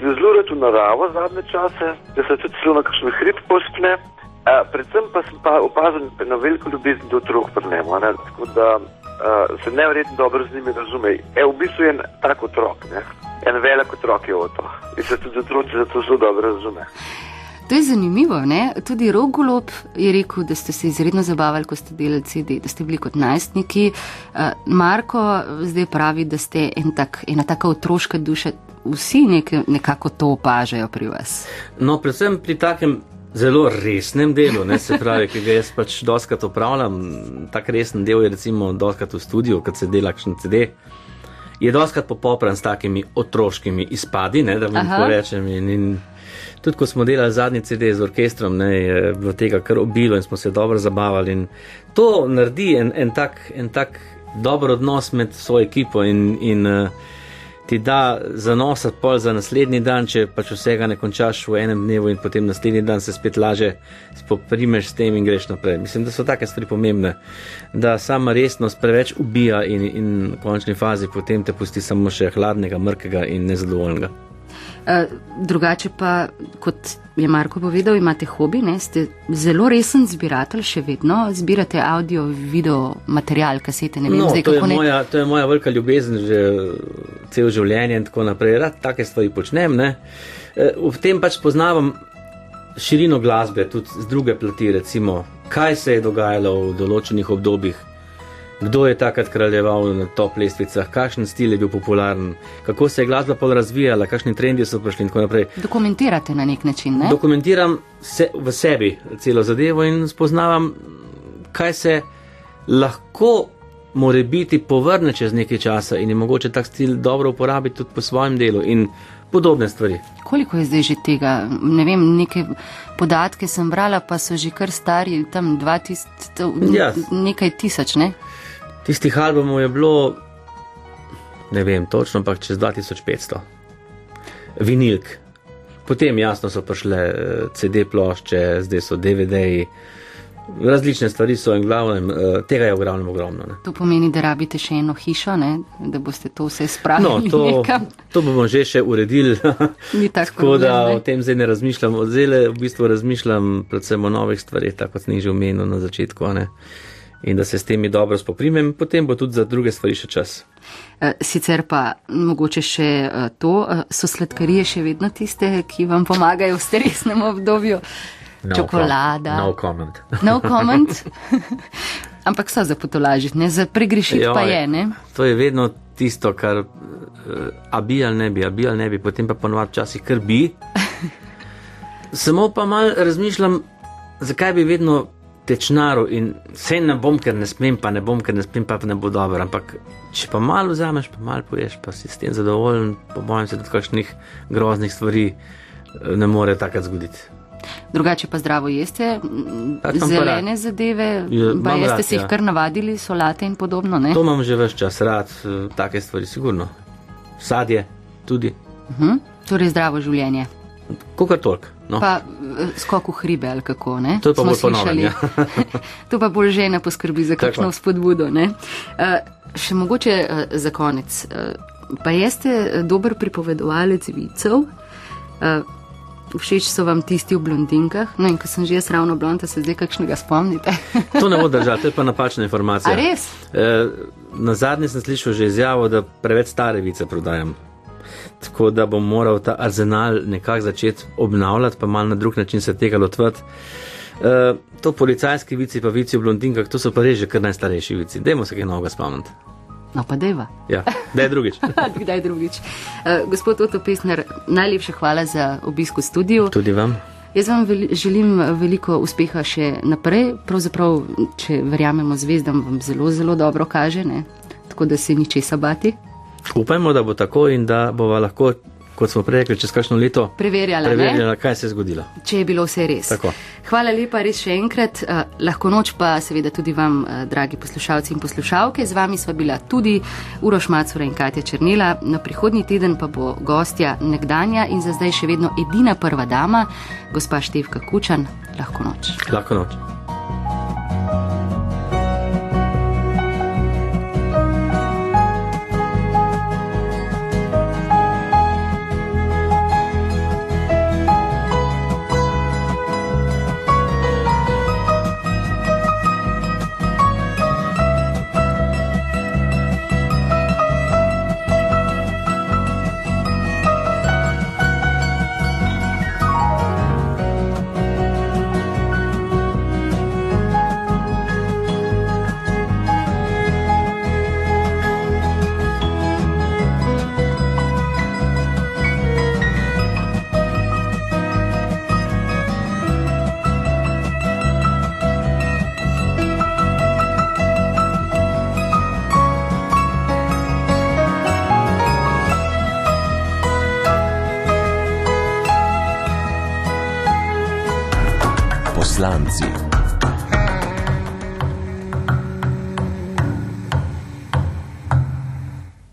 zelo rad v naravo zadnje čase, da se tudi celo na kakšen hrib pospne. A, predvsem pa sem pa opazil na veliko ljubezen do otrok pri njemu, tako da a, se nevrjetno dobro z njimi razume. E, v bistvu je en tak otrok, ne? en velik otrok je oto in se tudi otroci zato zelo dobro razume. To je zanimivo, ne? Tudi Rogolob je rekel, da ste se izredno zabavali, ko ste delali CD, da ste bili kot najstniki. Uh, Marko zdaj pravi, da ste en tak, ena taka otroška duša. Vsi neke, nekako to opažajo pri vas. No, predvsem pri takem zelo resnem delu, ne, se pravi, ki ga jaz pač doskrat opravljam, tak resen del je recimo doskrat v studiu, kad se dela kakšen CD. Je doskrat popopran s takimi otroškimi izpadi, ne, da vam tako rečem. In, in tudi ko smo delali zadnji CD z orkestrom, ne, je bilo tega kar obilo in smo se dobro zabavali. In to naredi en, en, tak, en tak dober odnos med svojo ekipo in, in uh, ti da zanosa pol za naslednji dan, če pač vsega ne končaš v enem dnevu in potem naslednji dan se spet laže spoprimeš s tem in greš naprej. Mislim, da so take stvari pomembne, da sama resnost preveč ubija in, in v končni fazi potem te pusti samo še hladnega, mrkega in nezadovoljnega. Uh, drugače pa, kot je Marko povedal, imate hobi, ne? ste zelo resen zbiratelj, še vedno zbirate audio, video, material, kasete, ne vem, No, zdaj to, je ne. moja, to je moja velika ljubezen že cel življenje in tako naprej. Rad take stvari počnem. Ne? Eh, V tem pač poznavam širino glasbe, tudi z druge plati, recimo, kaj se je dogajalo v določenih obdobjih, kdo je takrat kraljeval na top lestvicah, kakšen stil je bil popularen, kako se je glasba pol razvijala, kakšni trendi so prišli in tako naprej. Dokumentirate na nek način, ne? Dokumentiram se v sebi celo zadevo in spoznavam, kaj se lahko more biti povrne čez nekaj časa in je mogoče tak stil dobro uporabiti tudi po svojem delu in podobne stvari. Koliko je zdaj že tega? Ne vem, neke podatke sem brala, pa so že kar stari, tam 2000, to- Ja. nekaj tisoč, ne? Tistih albumov je bilo, ne vem točno, ampak čez 2500. Vinilk. Potem jasno so prišle eh, CD plošče, zdaj so DVD-ji, različne stvari so in glavnem, eh, tega je v glavnem ogromno. Ne. To pomeni, da rabite še eno hišo, ne? da boste to vse spravili No, to, nekam. to bomo že še uredili. Ni tak Tako da problem, ne? o tem zdaj ne razmišljam. Od zdaj v bistvu razmišljam predvsem o novih stvarih, tako kot sem jih že omenil na začetku. Ne? In da se s temi dobro spoprimem, potem bo tudi za druge stvari še čas. Eh, Sicer pa mogoče še eh, to, eh, so sladkarije še vedno tiste, ki vam pomagajo v stresnem obdobju. Čokolada. No comment. No comment. Ampak so za potolažiti, ne za pregrešiti pa je, ne? To je vedno tisto, kar a bi ali ne bi, a bi ali ne bi, potem pa ponovadi včasih kar bi. Samo pa mal razmišljam, zakaj bi vedno tečnaro in vse ne bom, ker ne smem, pa ne bom, ker ne smem, pa ne bo dobro. Ampak če pa malo vzameš, pa malo poješ, pa si s tem zadovoljen, po mojem se tudi kakšnih groznih stvari eh, ne more takrat zgoditi. Drugače pa zdravo jeste, pa zelene rad. zadeve, Ja, pa jeste rad, si jih ja. kar navadili, solate in podobno, ne? To imam že več čas rad, eh, take stvari, sigurno. Sadje tudi, Mhm. Torej zdravo življenje. kokar tolk. No. Pa eh, skok v hribe ali kako, ne? To je pa Smo bolj po novem, slišali. ja. to pa bolj žena poskrbi za kakšno spodbudo, ne? Uh, še mogoče uh, za konec. Uh, pa jeste dober pripovedovalec vicev. Uh, Všeč so vam tisti v blondinkah, no in ko sem že jaz ravno blonda, se zdaj kakšnega spomnite. To ne bo držati, to je pa napačna informacija. A res? E, na zadnji sem slišal že izjavo, da preveč stare vice prodajam. Tako da bom moral ta arzenal nekako začeti obnavljati, pa mal na drug način se tega lotvati. E, to policajski vici, pa vici v blondinkah, to so pa res že kar najstarejši vici. Dajmo se kaj novega spomniti. No pa deva. Ja, da je drugič. Kdaj drugič? Uh, gospod Oto Pesner, najlepša hvala za obisk v studiu. Tudi vam. Jaz vam veli, želim veliko uspeha še naprej. Pravzaprav, če verjamemo zvezdam, vam zelo, zelo dobro kaže, ne? tako da se ni česa bati. Upajmo, da bo tako in da bova lahko, kot smo prej rekli, čez kakšno leto Preverjala, ne? preverjala, kaj se je zgodilo. če je bilo vse res. Tako. Hvala lepa res še enkrat. Uh, lahko noč pa seveda tudi vam, uh, dragi poslušalci in poslušalke. Z vami sva bila tudi Uroš Macura in Katja Črnila. Na prihodnji teden pa bo gostja nekdanja in za zdaj še vedno edina prva dama, gospa Števka Kučan. Lahko noč. Lahko noč.